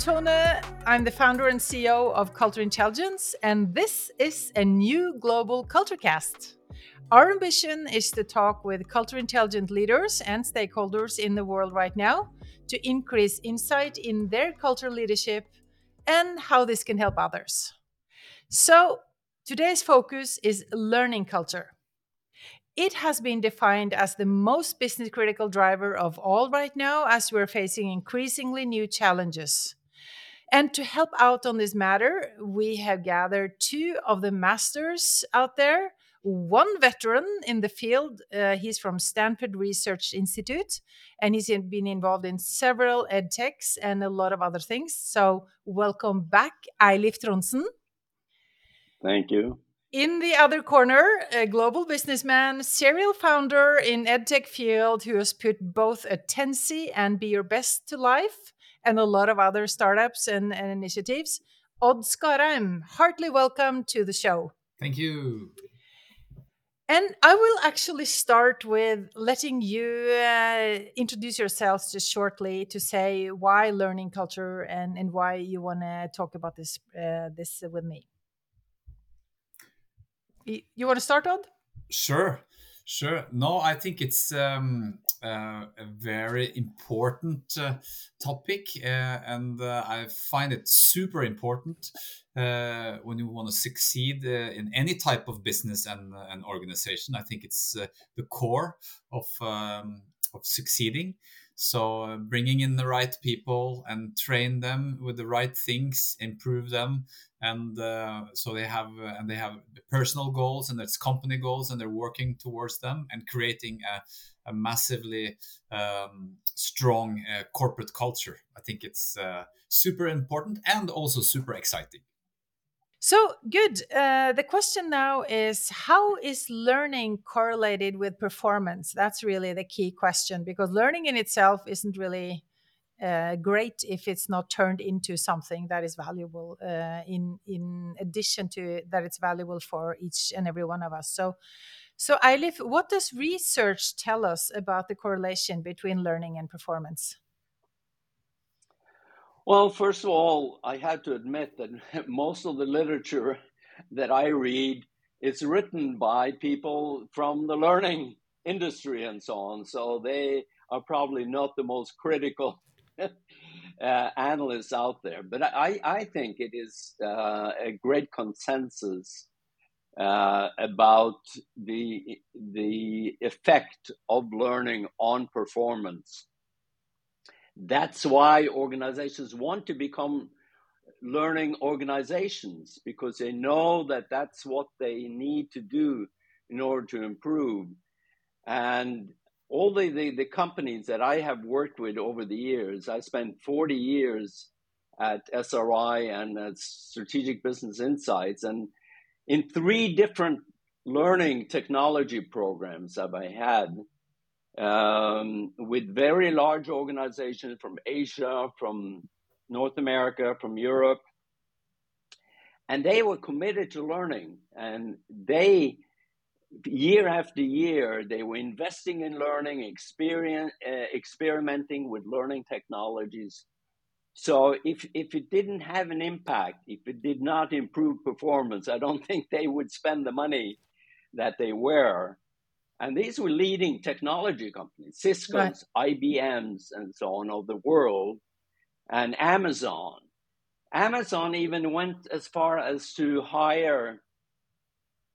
Tone. I'm the founder and CEO of Culture Intelligence, and this is a new global culture cast. Our ambition is to talk with culture intelligent leaders and stakeholders in the world right now to increase insight in their culture leadership and how this can help others. So, today's focus is learning culture. It has been defined as the most business critical driver of all right now as we're facing increasingly new challenges. And to help out on this matter, we have gathered two of the masters out there. One veteran in the field, uh, he's from Stanford Research Institute, and he's been involved in several edtechs and a lot of other things. So, welcome back, Eilif Trondsen. Thank you. In the other corner, a global businessman, serial founder in edtech field who has put both Attensi and Be Your Best to life and a lot of other startups and, and initiatives. Odd Skarheim, heartily welcome to the show. Thank you. And I will actually start with letting you uh, introduce yourselves just shortly to say why learning culture and, and why you want to talk about this uh, this with me. You want to start, Odd? Sure, sure. No, I think it's um, uh, a very important uh, topic, uh, and uh, I find it super important uh, when you want to succeed uh, in any type of business and, and organization. I think it's the core of um, of succeeding. So bringing in the right people and train them with the right things, improve them, and uh, so they have uh, and they have personal goals and that's company goals, and they're working towards them and creating a, a massively um, strong uh, corporate culture. I think it's uh, super important and also super exciting. So good. Uh, the question now is how is learning correlated with performance? That's really the key question because learning in itself isn't really uh, great if it's not turned into something that is valuable uh, in in addition to that it's valuable for each and every one of us so so Eilif, what does research tell us about the correlation between learning and performance well first of all i have to admit that most of the literature that i read is written by people from the learning industry and so on so they are probably not the most critical uh, analysts out there. But I, I think it is uh, a great consensus uh, about the the effect of learning on performance. That's why organizations want to become learning organizations because they know that that's what they need to do in order to improve. And all the, the, the, companies that I have worked with over the years, I spent 40 years at SRI and at Strategic Business Insights. And in three different learning technology programs that I had um, with very large organizations from Asia, from North America, from Europe. And they were committed to learning and they year after year, they were investing in learning, experience, uh, experimenting with learning technologies. So if if it didn't have an impact, if it did not improve performance, I don't think they would spend the money that they were. And these were leading technology companies, Cisco's, right. IBM's, and so on of the world, and Amazon. Amazon even went as far as to hire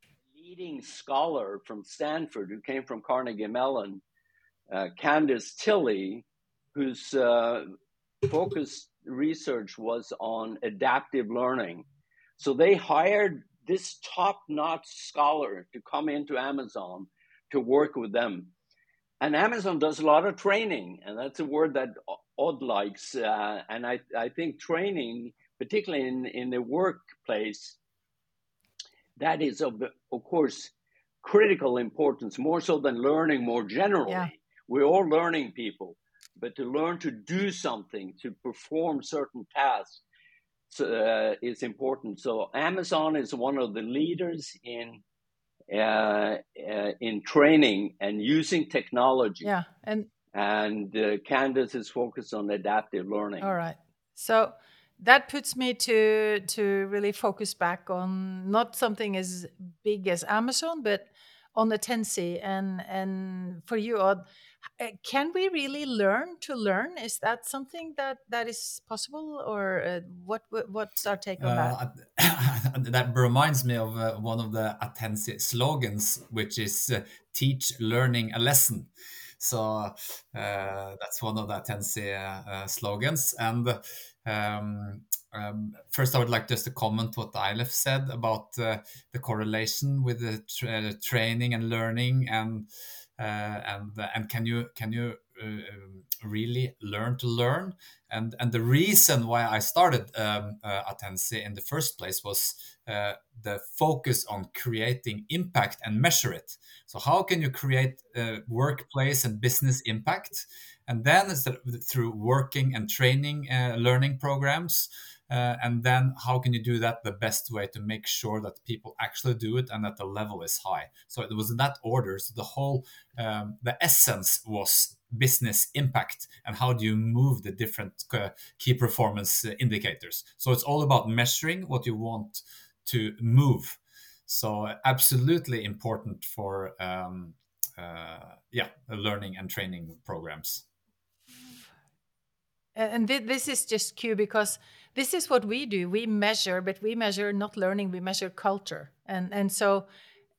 a leading scholar from Stanford who came from Carnegie Mellon, uh, Candace Thille, whose uh, focused research was on adaptive learning. So they hired this top notch scholar to come into Amazon to work with them. And Amazon does a lot of training, and that's a word that Odd likes. Uh, and I, I think training, particularly in, in the workplace, that is of, of course critical importance more so than learning more generally yeah. we're all learning people but to learn to do something to perform certain tasks uh, is important so amazon is one of the leaders in uh, uh, in training and using technology. Yeah and and uh, candace is focused on adaptive learning. All right. So that puts me to to really focus back on not something as big as Amazon, but on Attensi and and for you, Odd, uh, can we really learn to learn? Is that something that that is possible, or uh, what, what, What's our take on that? Uh, that reminds me of uh, one of the Attensi slogans, which is uh, "Teach learning a lesson." So that's one of the Attensi slogans, and. Um, um, first, I would like just to comment what Eilif said about the correlation with the tra training and learning and and and can you can you uh, um, really learn to learn? And and the reason why I started um, uh, Attensi in the first place was uh, the focus on creating impact and measure it. So how can you create workplace and business impact? And then through working and training uh, learning programs uh, and then how can you do that the best way to make sure that people actually do it and that the level is high? So it was in that order. So the whole um, the essence was business impact and how do you move the different uh, key performance uh, indicators. So it's all about measuring what you want to move. So absolutely important for um, uh, yeah learning and training programs. And this is just cue because this is what we do. We measure but we measure not learning we measure culture. And and so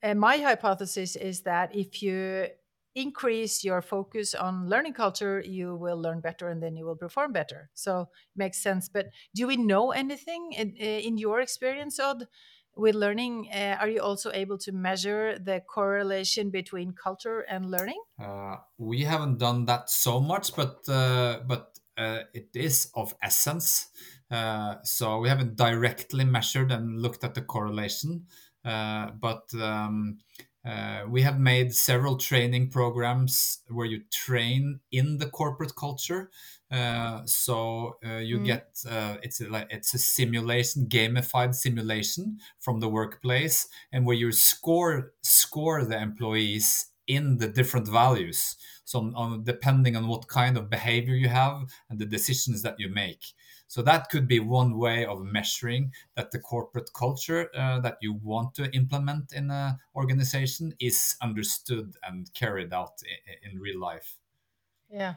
uh, my hypothesis is that if you increase your focus on learning culture you will learn better and then you will perform better. So it makes sense. But do we know anything in, in your experience Odd, with learning? Uh, are you also able to measure the correlation between culture and learning? Uh, we haven't done that so much but uh, but uh, it is of essence uh, so we haven't directly measured and looked at the correlation, uh, but um, uh, we have made several training programs where you train in the corporate culture. Uh, so uh, you mm. get uh, it's a, like it's a simulation, gamified simulation from the workplace, and where you score score the employees in the different values. So on, depending on what kind of behavior you have and the decisions that you make. So that could be one way of measuring that the corporate culture uh, that you want to implement in an organization is understood and carried out in, in real life. Yeah.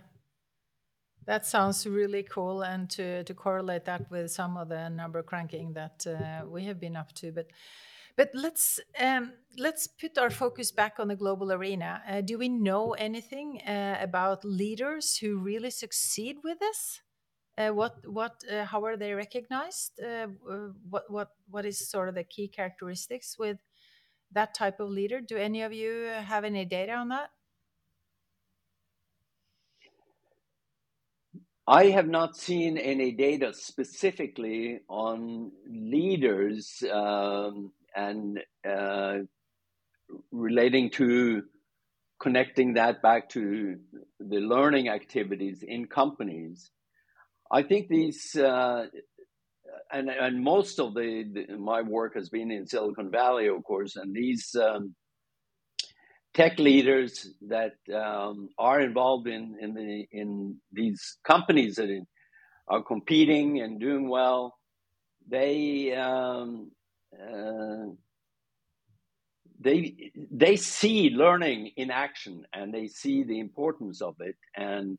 That sounds really cool, and to, to correlate that with some of the number cranking that uh, we have been up to. But but let's um, let's put our focus back on the global arena. Uh, do we know anything uh, about leaders who really succeed with this? Uh, what what uh, how are they recognized? Uh, what what what is sort of the key characteristics with that type of leader? Do any of you have any data on that? I have not seen any data specifically on leaders um, and uh, relating to connecting that back to the learning activities in companies. I think these, uh, and and most of the, the, my work has been in Silicon Valley, of course, and these um, tech leaders that um, are involved in in the in these companies that are competing and doing well, they um, uh, they they see learning in action and they see the importance of it. And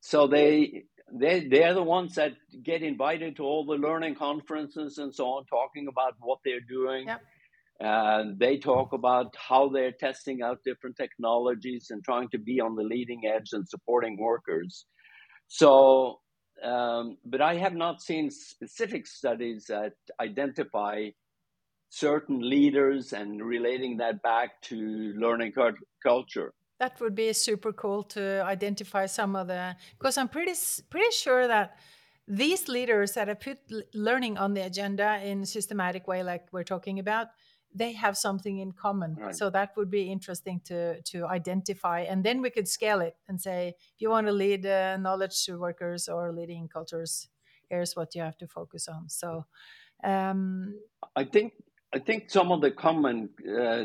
so they they they're the ones that get invited to all the learning conferences and so on, talking about what they're doing. Yep. And they talk about how they're testing out different technologies and trying to be on the leading edge and supporting workers. So, um, but I have not seen specific studies that identify certain leaders and relating that back to learning culture that would be super cool to identify some of the because i'm pretty pretty sure that these leaders that have put learning on the agenda in a systematic way like we're talking about they have something in common right. so that would be interesting to to identify and then we could scale it and say if you want to lead uh, knowledge workers or leading cultures here's what you have to focus on so um, i think i think some of the common uh,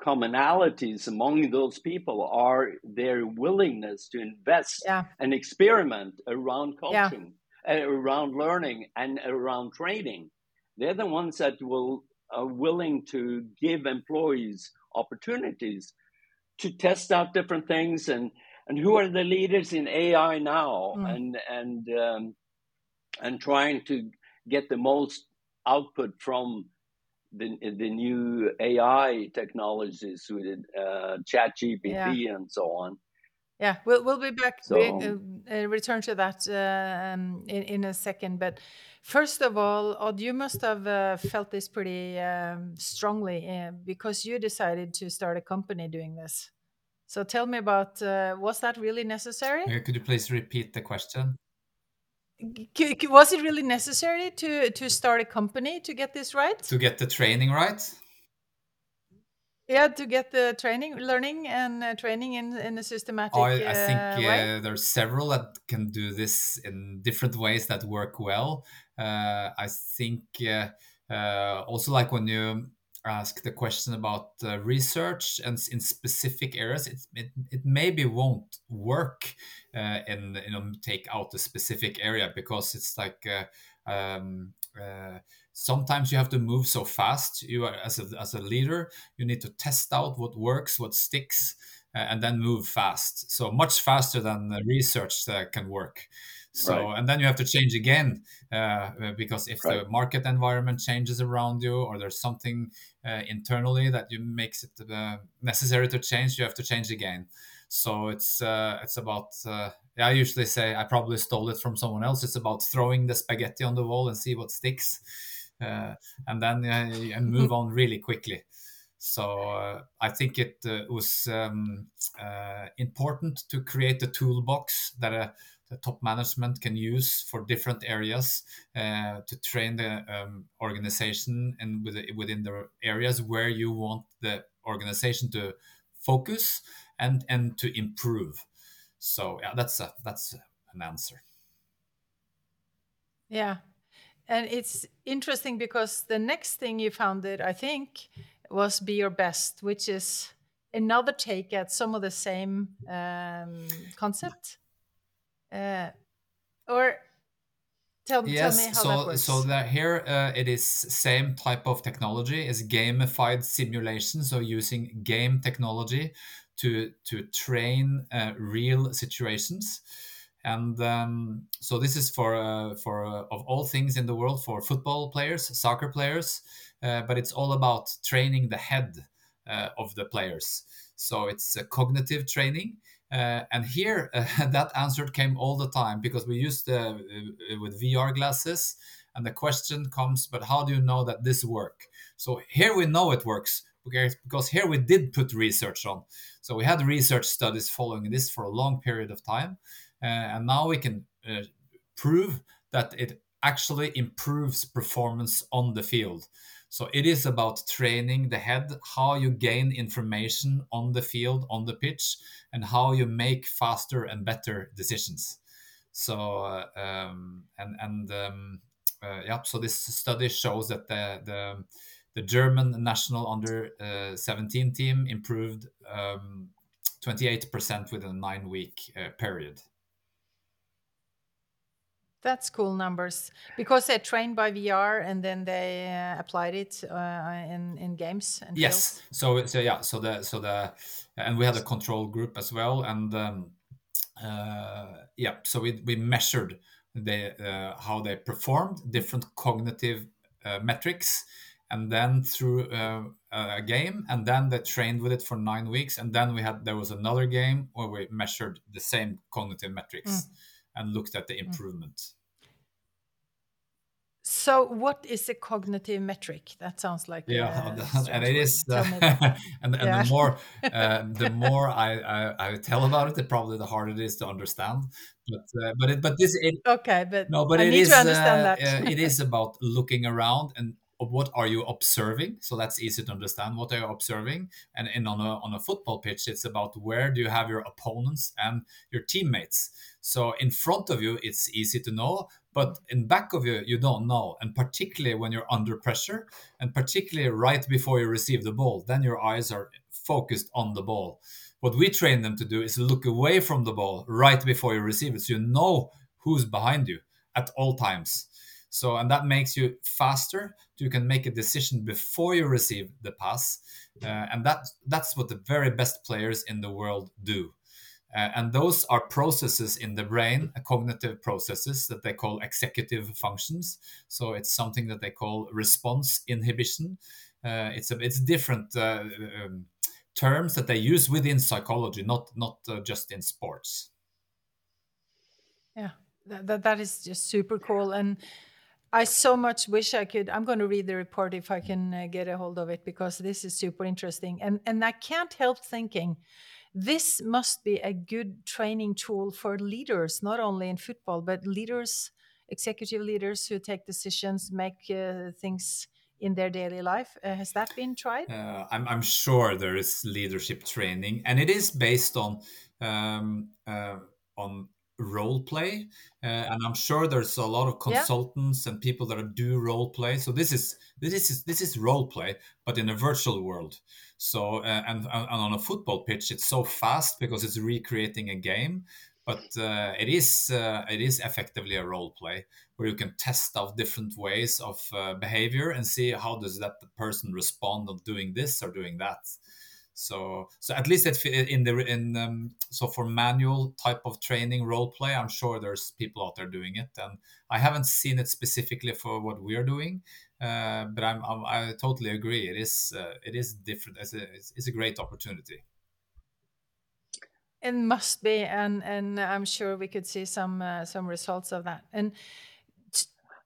commonalities among those people are their willingness to invest yeah. and experiment around coaching. Yeah. uh, around learning and around training. They're the ones that will are willing to give employees opportunities to test out different things and and who are the leaders in AI now mm. and and um, and trying to get the most output from the the new AI technologies with uh, Chat GPT yeah. and so on. Yeah, we'll we'll be back. So, uh, uh, return to that uh, um, in in a second. But first of all, Odd, you must have uh, felt this pretty um, strongly uh, because you decided to start a company doing this. So tell me about uh, was that really necessary? Could you please repeat the question? Was it really necessary to to start a company to get this right? To get the training right? Yeah, to get the training, learning, and uh, training in in a systematic. Oh, I, I think uh, uh, there's several that can do this in different ways that work well. Uh, I think uh, uh, also like when you ask the question about research and in specific areas, it it, it maybe won't work in you know take out a specific area because it's like. Um, sometimes you have to move so fast. You are as a, as a leader you need to test out what works what sticks uh, and then move fast. So much faster than research uh, can work so right. and then you have to change again uh, uh because if right. the market environment changes around you or there's something uh, internally that you makes it uh, necessary to change you have to change again so it's it's about I usually say I probably stole it from someone else. It's about throwing the spaghetti on the wall and see what sticks uh, and then uh, and move on really quickly. So uh, I think it was um, important to create a toolbox that the top management can use for different areas uh, to train the um, organization and within the areas where you want the organization to focus and and to improve. So yeah, that's a that's an answer. Yeah, and it's interesting because the next thing you founded, I think, was Be Your Best, which is another take at some of the same um, concept. Uh, or tell, yes, tell me how so, that works. So that here uh, it is same type of technology is gamified simulation. So using game technology to to train uh, real situations and um, so this is for uh, for uh, of all things in the world for football players soccer players uh, but it's all about training the head uh, of the players so it's a cognitive training uh, and here that answer came all the time because we used uh, with vr glasses and the question comes but how do you know that this work so here we know it works because, because here we did put research on so we had research studies following this for a long period of time uh, and now we can uh, prove that it actually improves performance on the field. So it is about training the head, how you gain information on the field, on the pitch, and how you make faster and better decisions. So uh, um, and and um, uh, yeah, so this study shows that the the, the German national under uh, 17 team improved um, 28% within a nine week uh, period. That's cool numbers because they're trained by VR and then they uh, applied it uh, in in games. And yes. So so yeah. So the so the and we had a control group as well, and um, uh, yeah. So we we measured the uh, how they performed different cognitive uh, metrics, and then through uh, a game, and then they trained with it for nine weeks, and then we had there was another game where we measured the same cognitive metrics. Mm and looked at the mm. improvement. So, what is a cognitive metric? That sounds like yeah, and it is, uh, and, and yeah. the more uh, the more I, I, I tell about it, the probably the harder it is to understand. But uh, but it, but this it, okay, but no, but I it is uh, uh, it is about looking around and what are you observing? So that's easy to understand. What are you observing? And, and on a on a football pitch it's about where do you have your opponents and your teammates. So in front of you it's easy to know but in back of you you don't know. And particularly when you're under pressure and particularly right before you receive the ball then your eyes are focused on the ball. What we train them to do is look away from the ball right before you receive it so you know who's behind you at all times. So, and that makes you faster. You can make a decision before you receive the pass, uh, and that that's what the very best players in the world do. Uh, and those are processes in the brain, uh, cognitive processes that they call executive functions. So it's something that they call response inhibition. Uh, it's a it's different uh, um, terms that they use within psychology, not not uh, just in sports. Yeah, that, that, that is just super cool. And I so much wish I could. I'm going to read the report if I can uh, get a hold of it because this is super interesting. And and I can't help thinking this must be a good training tool for leaders, not only in football, but leaders, executive leaders who take decisions, make uh, things in their daily life. Uh, has that been tried? Uh, I'm, I'm, sure there is leadership training, and it is based on um, uh, on role play uh, and i'm sure there's a lot of consultants yeah. and people that do role play so this is this is this is role play but in a virtual world. So uh, and, and on a football pitch it's so fast because it's recreating a game but uh, it is uh, it is effectively a role play where you can test out different ways of uh, behavior and see how does that person respond on doing this or doing that so so at least in the in um, so for manual type of training role play i'm sure there's people out there doing it. And i haven't seen it specifically for what we're doing uh, but I'm, I'm, i totally agree. It is uh, it is different. It's a, it's a great opportunity. It must be and and i'm sure we could see some uh, some results of that. And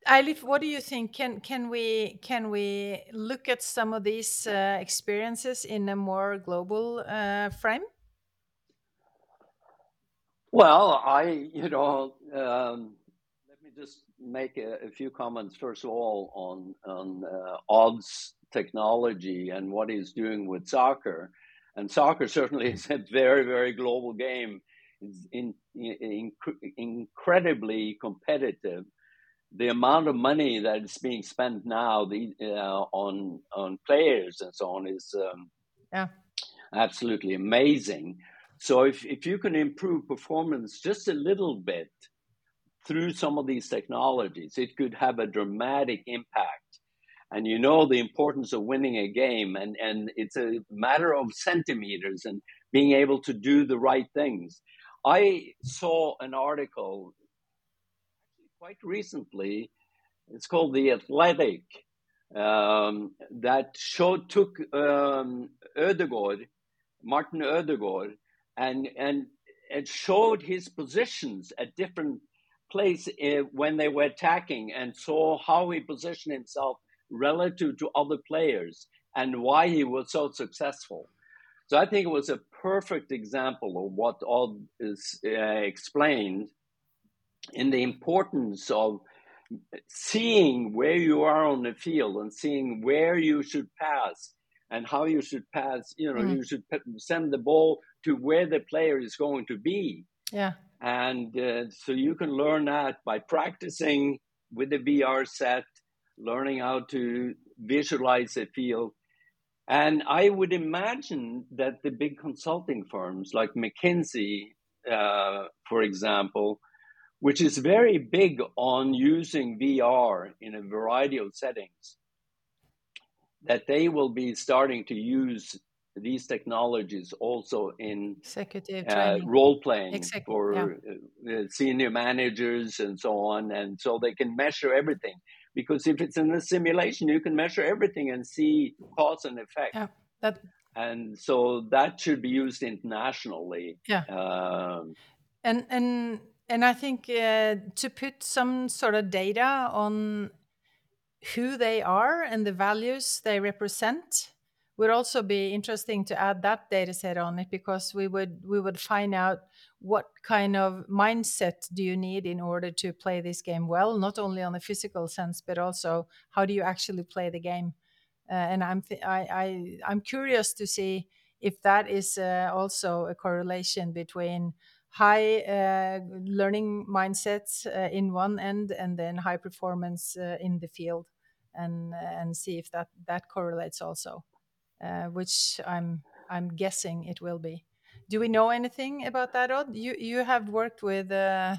Eilif, what do you think? Can can we can we look at some of these uh, experiences in a more global uh, frame? Well, I you know um, let me just make a, a, few comments first of all on on uh, Odd's technology and what he's doing with soccer, and soccer certainly is a very very global game. It's in, in, incredibly competitive the amount of money that is being spent now the, uh, on on players and so on is um, yeah absolutely amazing. So if if you can improve performance just a little bit through some of these technologies, it could have a dramatic impact. And you know the importance of winning a game, and, and it's a matter of centimeters and being able to do the right things. I saw an article quite recently. It's called The Athletic. Um, that showed took um, Martin Ødegaard, and and it showed his positions at different places uh, when they were attacking, and saw how he positioned himself relative to other players and why he was so successful. So I think it was a perfect example of what Odd is uh, explained in the importance of seeing where you are on the field and seeing where you should pass and how you should pass you know mm. you should send the ball to where the player is going to be. Yeah. And uh, so you can learn that by practicing with the vr set learning how to visualize the field. And i would imagine that the big consulting firms like mckinsey uh, for example which is very big on using VR in a variety of settings, that they will be starting to use these technologies also in executive uh, role playing Exec- for yeah. uh, senior managers and so on. And so they can measure everything. Because if it's in a simulation, you can measure everything and see cause and effect. Yeah, that... And so that should be used internationally. Yeah. Um, and and and I think uh, to put some sort of data on who they are and the values they represent would also be interesting to add that data set on it because we would we would find out what kind of mindset do you need in order to play this game well not only on the physical sense but also how do you actually play the game? Uh, and i'm I, I i'm curious to see if that is uh, also a correlation between high uh, learning mindsets uh, in one end and then high performance uh, in the field and and see if that that correlates also uh, which i'm i'm guessing it will be do we know anything about that Odd? you you have worked with uh,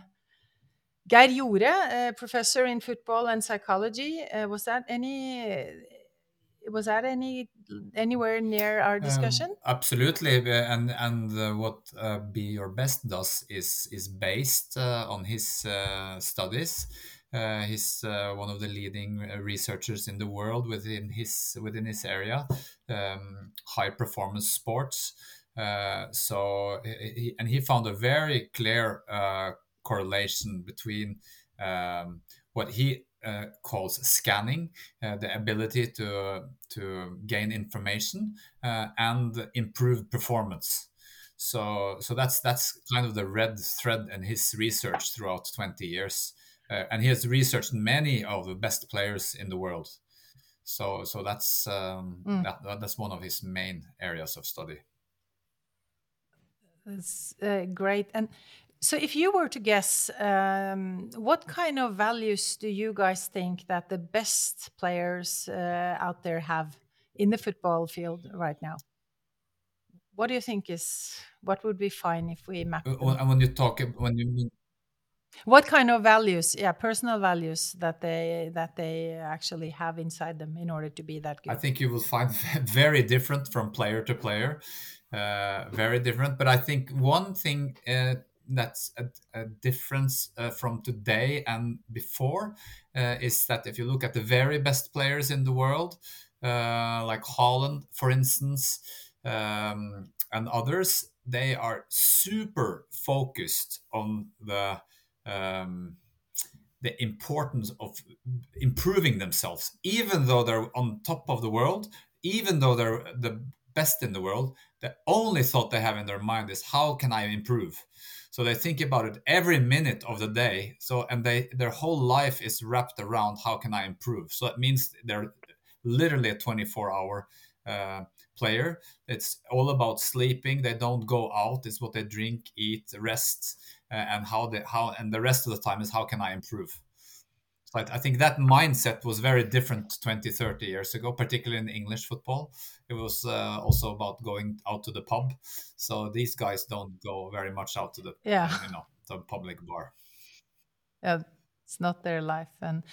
Geir Jordet, a professor in football and psychology, uh, was that any was that any anywhere near our discussion? Um, absolutely, and and uh, what uh, Be Your Best does is is based uh, on his uh, studies. Uh, he's uh, one of the leading researchers in the world within his within his area, um, high performance sports. so he, and he found a very clear correlation between um, what he uh, calls scanning, uh, the ability to to gain information uh, and improve performance. So so that's that's kind of the red thread in his research throughout 20 years, uh, and he has researched many of the best players in the world. So so that's um, mm. that, that's one of his main areas of study. That's uh, great and so, if you were to guess, um, what kind of values do you guys think that the best players uh, out there have in the football field right now? What do you think is what would be fine if we map? Them? When you talk, when you mean what kind of values yeah personal values that they that they actually have inside them in order to be that good i think you will find very different from player to player uh, very different but i think one thing uh, that's a, a difference uh, from today and before uh, is that if you look at the very best players in the world, uh, like Haaland, for instance, um, and others, they are super focused on the um, the importance of improving themselves, even though they're on top of the world, even though they're the best in the world. The only thought they have in their mind is how can I improve? So they think about it every minute of the day. So and they their whole life is wrapped around how can i improve? So it means they're literally a 24 hour uh, player. It's all about sleeping. They don't go out. It's what they drink eat rest uh, and how they how and the rest of the time is how can i improve but I think that mindset was very different 20, 30 years ago, particularly in English football. It was uh, also about going out to the pub. So these guys don't go very much out to the yeah. you know the public bar. Yeah, it's not their life. And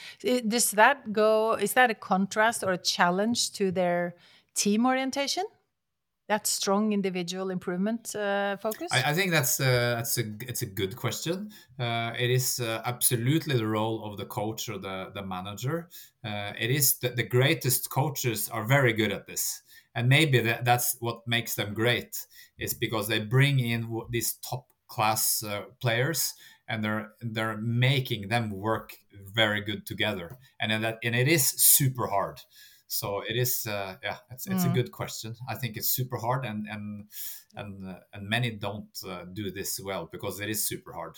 does that go? Is that a contrast or a challenge to their team orientation? That strong individual improvement uh, focus? I, I, think that's uh, that's a it's a good question. Uh, it is uh, absolutely the role of the coach or the the manager. Uh, it is the, the greatest coaches are very good at this, and maybe that, that's what makes them great. Is because they bring in these top class uh, players and they're they're making them work very good together, and that and it is super hard so it is uh, yeah it's, it's mm. a good question i think it's super hard and and and uh, and many don't uh, do this well because it is super hard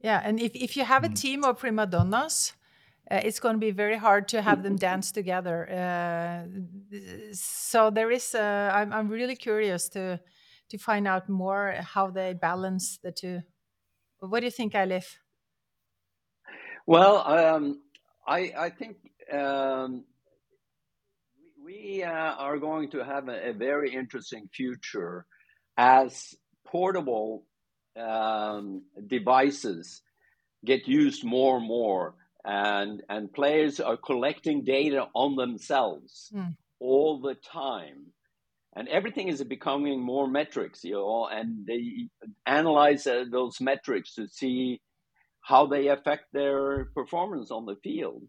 yeah and if, if you have a mm. team of prima donnas uh, it's going to be very hard to have them dance together uh, so there is uh, I'm, I'm really curious to to find out more how they balance the two what do you think Eilif? well um, I, I think um, we uh, are going to have a, a, very interesting future as portable um, devices get used more and more, and and players are collecting data on themselves mm. all the time. And everything is becoming more metrics, you know, and they analyze uh, those metrics to see how they affect their performance on the field.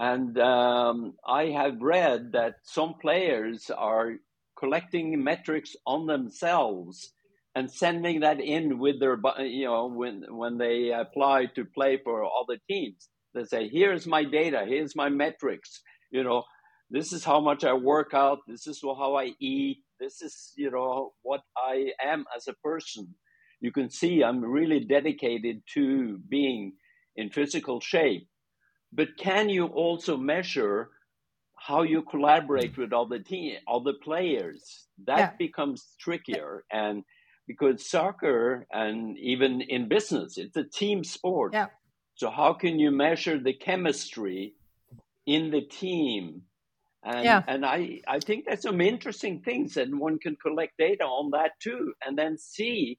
And um, I have read that some players are collecting metrics on themselves and sending that in with their, you know, when when they apply to play for other teams. They say, "Here's my data. Here's my metrics. You know, this is how much I work out. This is how I eat. This is, you know, what I am as a person. You can see I'm really dedicated to being in physical shape but can you also measure how you collaborate with other team, other players? That yeah. becomes trickier, and because soccer and even in business, it's a team sport. Yeah. So how can you measure the chemistry in the team? And, yeah. and I, I think there's some interesting things and one can collect data on that too and then see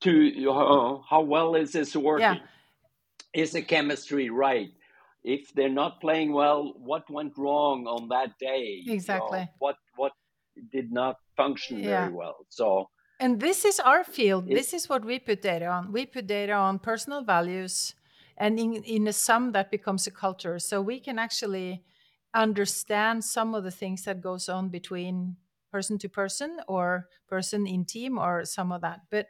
to uh, how well is this working? Yeah. Is the chemistry right? If they're not playing well, what went wrong on that day? Exactly. You know, what what did not function yeah. very well? So and this is our field. this is what we put data on. We put data on personal values, and in, in a sum that becomes a culture. So we can actually understand some of the things that goes on between person to person or person in team or some of that. But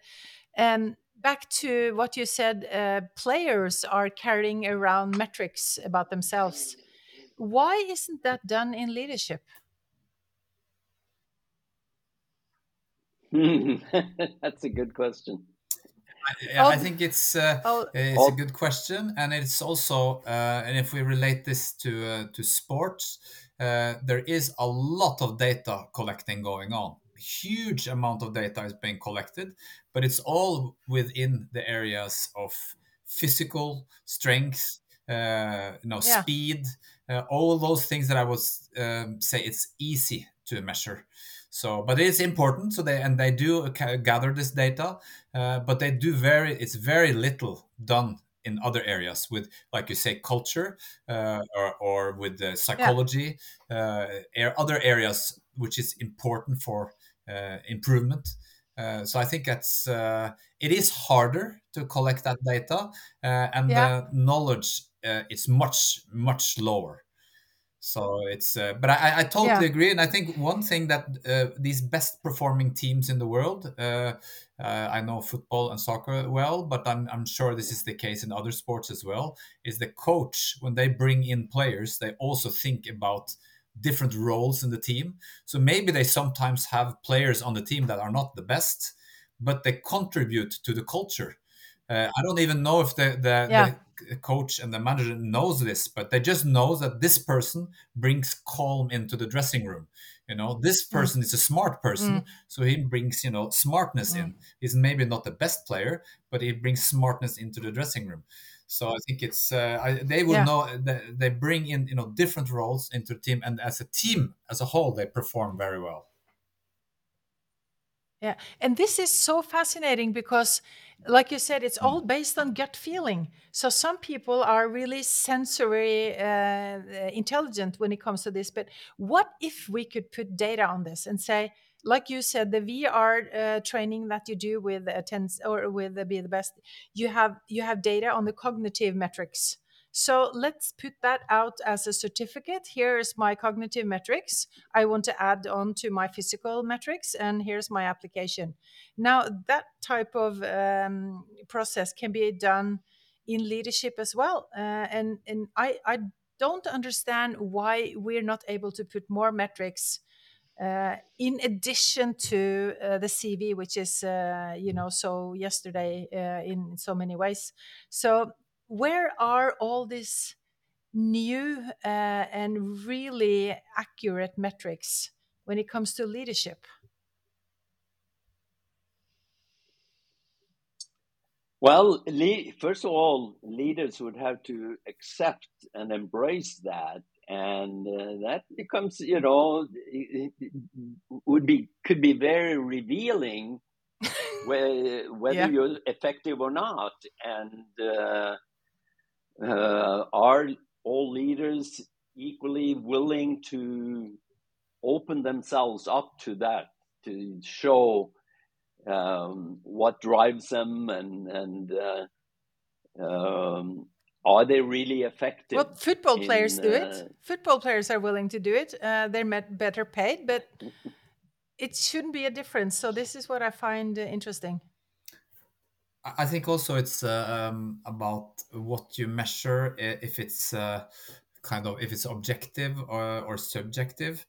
um, back to what you said, uh, players are carrying around metrics about themselves. Why isn't that done in leadership? That's a good question. I, I think it's uh, oh. it's a good question, and it's also uh, and if we relate this to uh, to sports, uh, there is a lot of data collecting going on. Huge amount of data is being collected, but it's all within the areas of physical strength, uh, you know, yeah. speed, uh, all those things that I would um, say it's easy to measure. So, but it is important. So they and they do gather this data, uh, but they do very. It's very little done in other areas with, like you say, culture uh, or, or with the psychology, yeah. uh, other areas which is important for improvement. Uh, so I think that's uh, it is harder to collect that data, and yeah. the knowledge is much much lower. So it's, uh, but I, I totally yeah. agree, and I think one thing that uh, these best performing teams in the world, uh, uh, I know football and soccer well, but I'm I'm sure this is the case in other sports as well. Is the coach when they bring in players, they also think about different roles in the team. So maybe they sometimes have players on the team that are not the best, but they contribute to the culture. Uh, I don't even know if the the, yeah. the coach and the manager knows this, but they just know that this person brings calm into the dressing room. You know, this mm. person mm. is a smart person, mm. so he brings you know smartness mm. in. He's maybe not the best player, but he brings smartness into the dressing room. So I think it's uh, I, they will yeah. know that they bring in you know different roles into the team, and as a team as a whole, they perform very well. Yeah, and this is so fascinating because like you said, it's all based on gut feeling. So some people are really sensory uh, intelligent when it comes to this. But what if we could put data on this and say, like you said, the VR uh, training that you do with Attensi or with Be the Best, you have you have data on the cognitive metrics. So let's put that out as a certificate. Here's my cognitive metrics. I want to add on to my physical metrics, and here's my application. Now, that type of um, process can be done in leadership as well. Uh, and and I, I don't understand why we're not able to put more metrics uh, in addition to uh, the CV, which is uh, you know so yesterday uh, in so many ways. So where are all these new uh, and really accurate metrics when it comes to leadership? Well, first of all, leaders would have to accept and embrace that, and uh, that becomes, you know, would be could be very revealing whether, whether yeah. you're effective or not, and uh, uh, are all leaders equally willing to open themselves up to that, to show um, what drives them and and uh, um, are they really effective? Well, football in, players do it. Uh, football players are willing to do it. Uh, they're better paid, but it shouldn't be a difference. So this is what I find uh, interesting. I think also it's uh, um, about what you measure, if it's uh, kind of if it's objective or, or subjective,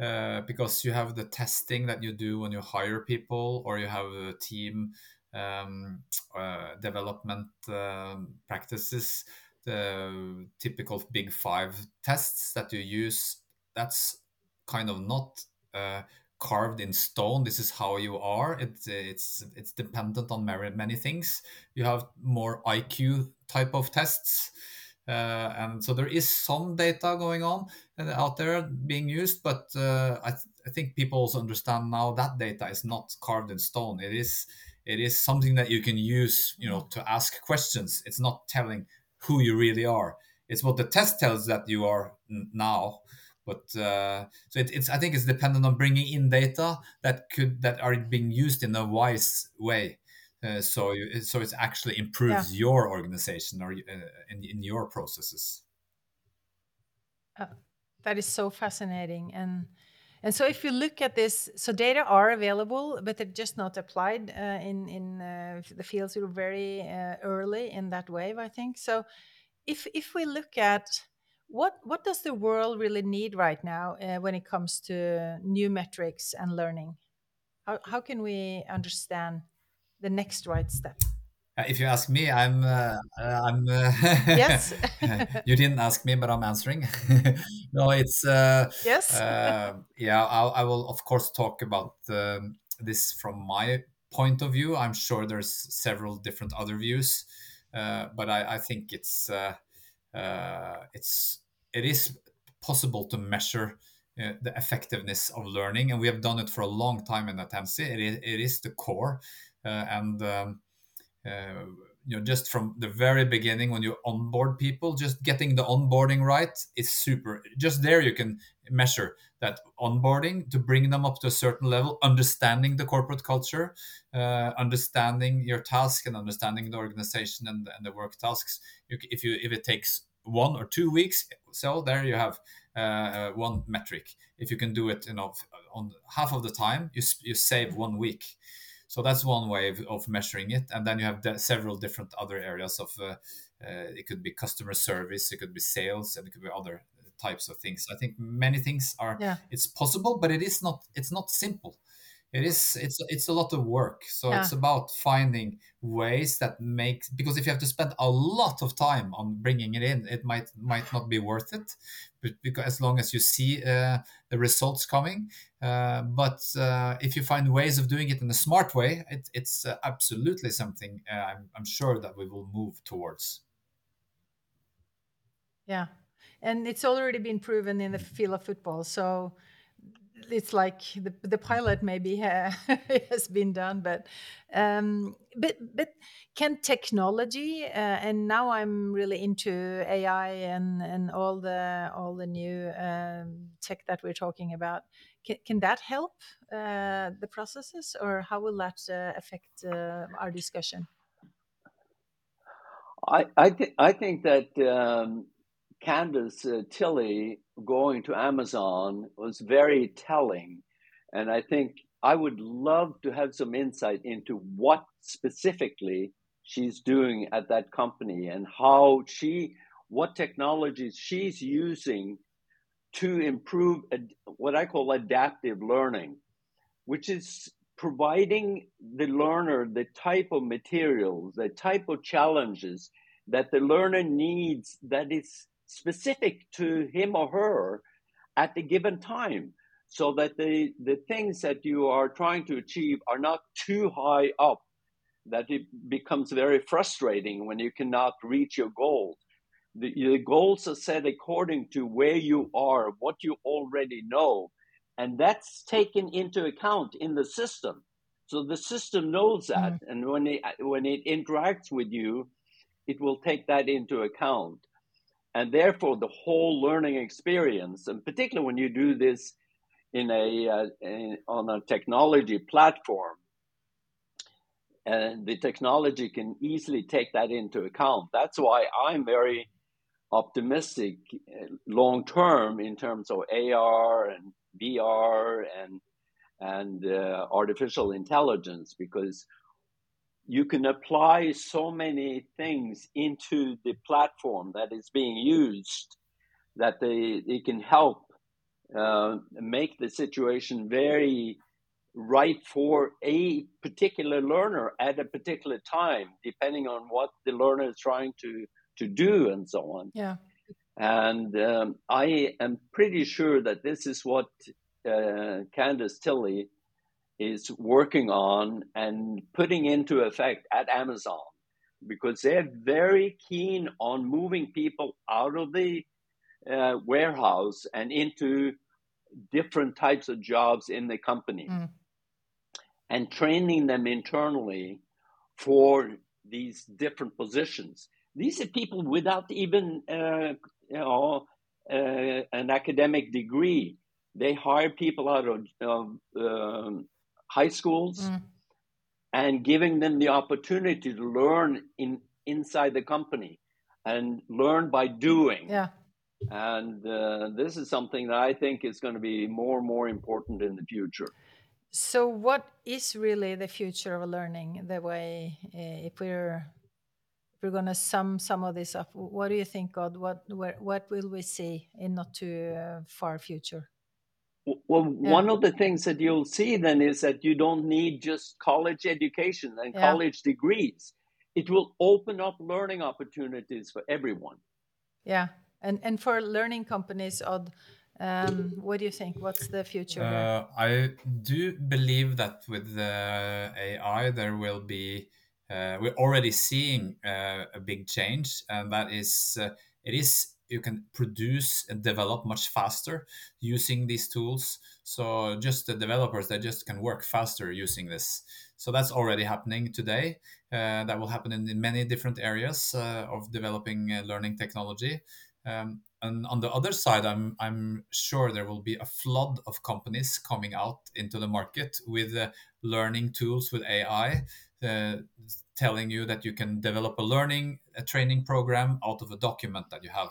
uh, because you have the testing that you do when you hire people, or you have a team um, uh, development um, practices, the typical big five tests that you use. That's kind of not uh, carved in stone. This is how you are. It's it's it's dependent on many many things. You have more iq type of tests uh, and so there is some data going on uh, out there being used but uh, I, th- I think people also understand now that data is not carved in stone. It is it is something that you can use you know to ask questions. It's not telling who you really are. It's what the test tells that you are now. But uh, so it, it's i think it's dependent on bringing in data that could that are being used in a wise way. Uh, so so it actually improves yeah. your organization or uh, in, in your processes. Uh, that is so fascinating. And and so if you look at this, so data are available, but they're just not applied uh, in in uh, the fields. We're very uh, early in that wave, I think. So if if we look at what what does the world really need right now uh, when it comes to new metrics and learning? How how can we understand the next right step? Uh, if you ask me, I'm uh, uh I'm. Uh, yes. you didn't ask me, but I'm answering. no, it's uh, yes. yeah, I'll, I will of course talk about um, this from my point of view. I'm sure there's several different other views, but I, I, think it's it's it is possible to measure uh, the effectiveness of learning, and we have done it for a long time in Attensi. It is, it is the core, uh, and um, uh, you know just from the very beginning when you onboard people just getting the onboarding right is super just there you can measure that onboarding to bring them up to a certain level understanding the corporate culture uh, understanding your task and understanding the organization and, and the work tasks. If you if it takes one or two weeks so there you have uh, one metric. If you can do it you know on half of the time you, you save one week so that's one way of, of measuring it. And then you have de- several different other areas of uh, uh, it could be customer service, it could be sales, and it could be other types of things. I think many things are yeah. it's possible, but it is not it's not simple it is it's it's a lot of work. So yeah. it's about finding ways that make because if you have to spend a lot of time on bringing it in it might might not be worth it but because as long as you see uh, the results coming. Uh, but uh, if you find ways of doing it in a smart way it, it's uh, absolutely something uh, I'm, I'm sure that we will move towards. Yeah. And it's already been proven in the field of football. So it's like the, the pilot maybe has been done but um, but but can technology uh, and now i'm really into ai and and all the all the new um, tech that we're talking about can, can that help uh, the processes or how will that uh, affect uh, our discussion? I i, th- I think that um, candace uh, Thille going to Amazon was very telling. And I think I would love to have some insight into what specifically she's doing at that company and how she, what technologies she's using to improve what I call adaptive learning, which is providing the learner the type of materials, the type of challenges that the learner needs that is specific to him or her at the given time so that the, the things that you are trying to achieve are not too high up that it becomes very frustrating when you cannot reach your goals. The, the goals are set according to where you are, what you already know, and that's taken into account in the system. So the system knows that, mm-hmm. and when it when it interacts with you, it will take that into account and therefore the whole learning experience and particularly when you do this in a uh, in, on a technology platform and the technology can easily take that into account. That's why i'm very optimistic uh, long term in terms of ar and vr and and uh, artificial intelligence because you can apply so many things into the platform that is being used that they, they can help uh, make the situation very right for a particular learner at a particular time, depending on what the learner is trying to, to do and so on. Yeah. And um, I am pretty sure that this is what uh, Candace Thille is working on and putting into effect at Amazon because they're very keen on moving people out of the uh, warehouse and into different types of jobs in the company. Mm. and training them internally for these different positions. These are people without even uh, you know uh, an academic degree. They hire people out of, of um, high schools mm. and giving them the opportunity to learn in inside the company and learn by doing. Yeah. And uh, this is something that I think is going to be more and more important in the future. So, what is really the future of learning? The way, uh, if we're if we're going to sum some of this up, what do you think, God? What where, what will we see in not too uh, far future? Well, yeah. one of the things that you'll see then is that you don't need just college education and yeah. college degrees. It will open up learning opportunities for everyone. Yeah, and and for learning companies, Odd, um, what do you think? What's the future? Uh, I do believe that with the AI, there will be. Uh, we're already seeing uh, a big change, and that is uh, it is you can produce and develop much faster using these tools. So just the developers, that just can work faster using this. So that's already happening today. Uh, that will happen in, in many different areas uh, of developing uh, learning technology. Um, and on the other side, I'm I'm sure there will be a flood of companies coming out into the market with uh, learning tools with AI, uh, telling you that you can develop a learning a training program out of a document that you have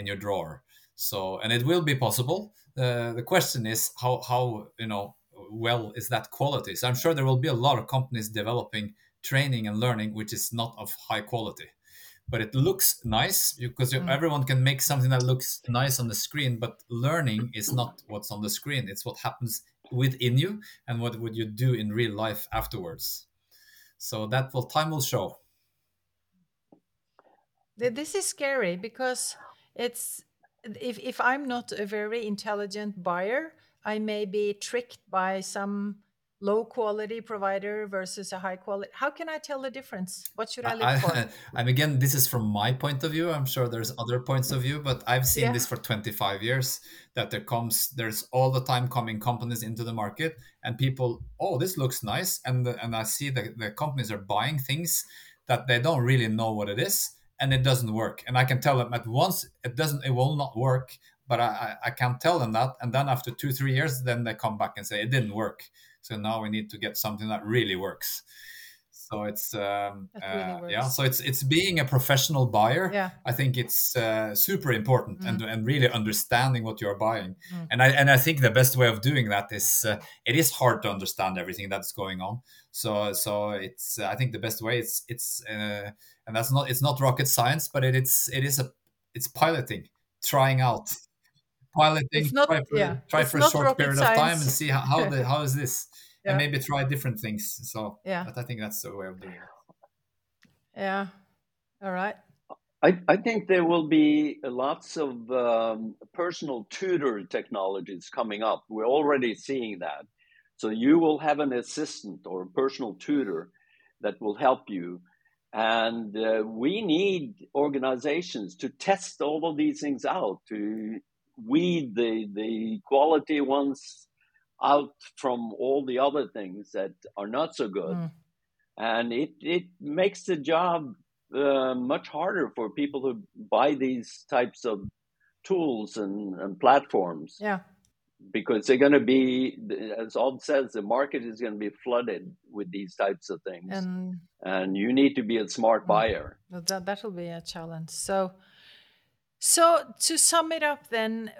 in your drawer. So, and it will be possible. Uh, the question is how how you know well is that quality? So I'm sure there will be a lot of companies developing training and learning which is not of high quality but it looks nice because mm. everyone can make something that looks nice on the screen but learning is not what's on the screen it's what happens within you and what would you do in real life afterwards so that will time will show this is scary because it's if if I'm not a very intelligent buyer, I may be tricked by some low quality provider versus a high quality how can i tell the difference? What should i look I, for i'm again this is from my point of view. I'm sure there's other points of view but i've seen yeah. this for 25 years that there comes there's all the time coming companies into the market and people oh this looks nice and and i see that the companies are buying things that they don't really know what it is and it doesn't work. And I can tell them at once it doesn't, it will not work. But I, I can't tell them that. And then after two, three years, then they come back and say it didn't work. So now we need to get something that really works. So it's um, uh, yeah. So it's it's being a professional buyer. Yeah. I think it's uh, super important mm. and and really understanding what you're buying. Mm. And I and I think the best way of doing that is uh, it is hard to understand everything that's going on. So so it's I think the best way it's it's uh, and that's not it's not rocket science, but it, it's it is a it's piloting, trying out, piloting. It's not, try for, yeah. try for a short period science. of time and see how how, the, how is this, yeah. and maybe try different things. So yeah, but I think that's the way of doing it. Yeah. All right. I, I think there will be lots of um, personal tutor technologies coming up. We're already seeing that. So you will have an assistant or a personal tutor that will help you and uh, we need organizations to test all of these things out, to weed the, the quality ones out from all the other things that are not so good. Mm. And it, it makes the job uh, much harder for people who buy these types of tools and, and platforms. Yeah because they're going to be, as Odd says, the market is going to be flooded with these types of things, and, and you need to be a smart mm. buyer. That that will be a challenge. So, so to sum it up, then,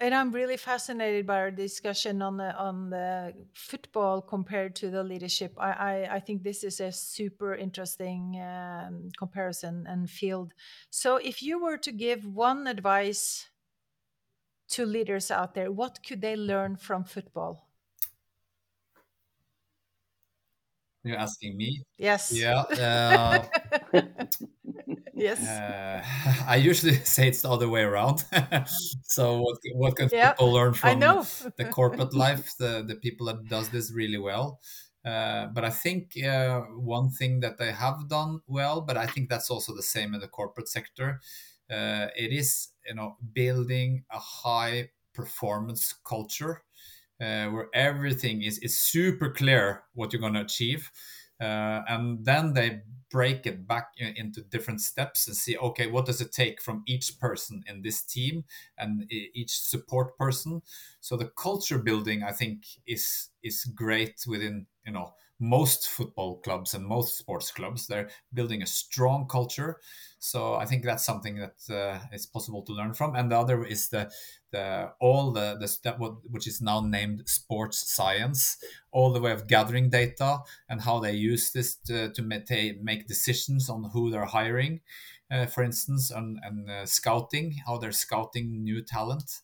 and I'm really fascinated by our discussion on the on the football compared to the leadership. I I, I think this is a super interesting um, comparison and field. So, if you were to give one advice to leaders out there? What could they learn from football? You're asking me? Yes. Yeah. Uh, yes. Uh, I usually say it's the other way around. so what, what can yeah, people learn from the corporate life, the, the people that does this really well? Uh, but I think uh, one thing that they have done well, but I think that's also the same in the corporate sector, uh, it is you know building a high performance culture uh, where everything is, is super clear what you're going to achieve. Uh, and then they break it back into different steps and see okay what does it take from each person in this team and each support person so the culture building i think is is great within you know most football clubs and most sports clubs they're building a strong culture. So i think that's something that uh, is possible to learn from. And the other is the the all the the step which is now named sports science all the way of gathering data and how they use this to, to make decisions on who they're hiring uh, for instance and, and uh, scouting how they're scouting new talent.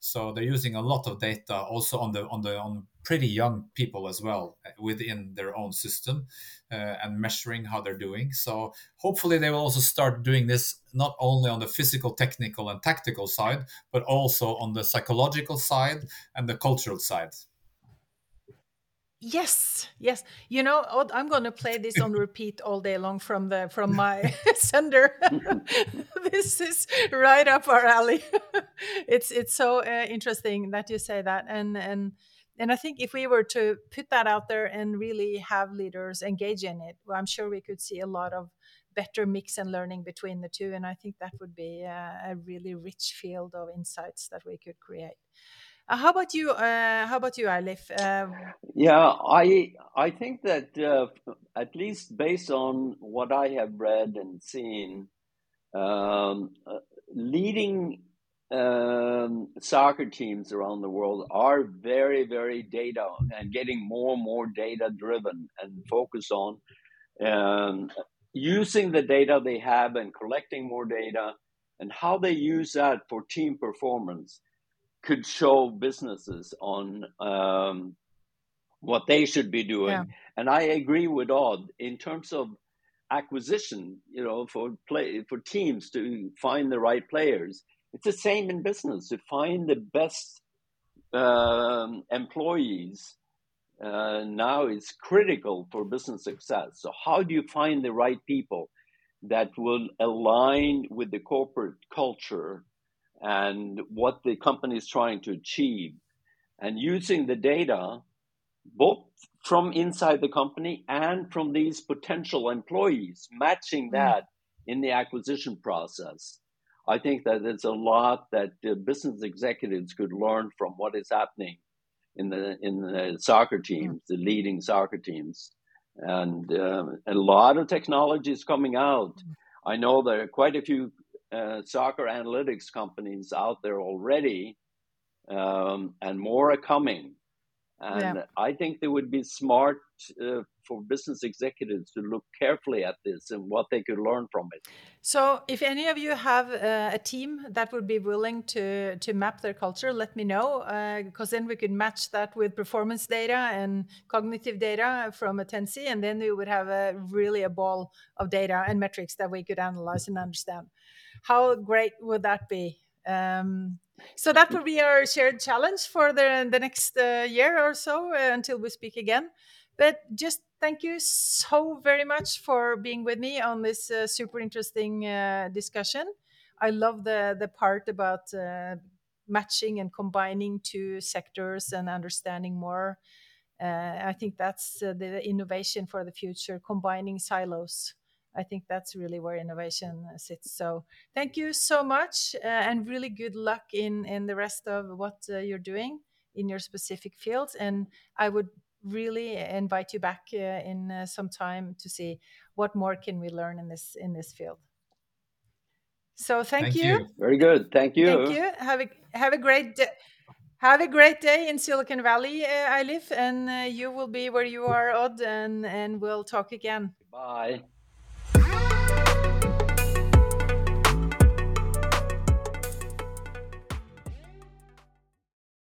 So they're using a lot of data also on the on the on pretty young people as well uh, within their own system uh, and measuring how they're doing. So hopefully they will also start doing this not only on the physical, technical, and tactical side, but also on the psychological side and the cultural side. Yes, yes. You know, I'm going to play this on repeat all day long from the from my sender. this is right up our alley. it's it's so uh, interesting that you say that, and and and I think if we were to put that out there and really have leaders engage in it, well, I'm sure we could see a lot of better mix and learning between the two. And I think that would be a, a really rich field of insights that we could create. Uh, how about you? Uh, how about you, Eilif? Uh, yeah, I I think that uh, at least based on what I have read and seen, um, uh, leading um, soccer teams around the world are very, very data and getting more and more data driven and focus on um, using the data they have and collecting more data and how they use that for team performance could show businesses on um, what they should be doing. Yeah. And I agree with Odd in terms of acquisition, you know, for play for teams to find the right players it's the same in business. To find the best um, employees uh, now is critical for business success. So, how do you find the right people that will align with the corporate culture and what the company is trying to achieve? And using the data, both from inside the company and from these potential employees, matching mm. that in the acquisition process I think that there's a lot that uh, business executives could learn from what is happening in the in the soccer teams, the leading soccer teams, and uh, a lot of technology is coming out. I know there are quite a few uh, soccer analytics companies out there already, um, and more are coming. And yeah. I think they would be smart uh, for business executives to look carefully at this and what they could learn from it. So, if any of you have uh, a team that would be willing to to map their culture, let me know because uh, then we could match that with performance data and cognitive data from Attensi, and then we would have a really a ball of data and metrics that we could analyze and understand. How great would that be? Um, so that will be our shared challenge for the, the next uh, year or so uh, until we speak again. But just thank you so very much for being with me on this uh, super interesting uh, discussion. I love the, the part about uh, matching and combining two sectors and understanding more. Uh, I think that's the innovation for the future, combining silos. I think that's really where innovation sits. So thank you so much, uh, and really good luck in in the rest of what uh, you're doing in your specific fields. And I would really invite you back uh, in uh, some time to see what more can we learn in this in this field. So thank, thank you. you. Very good. Thank you. Thank you. Have a have a great day. Have a great day in Silicon Valley, uh, live, and uh, you will be where you are, Odd, and, and we'll talk again. Bye.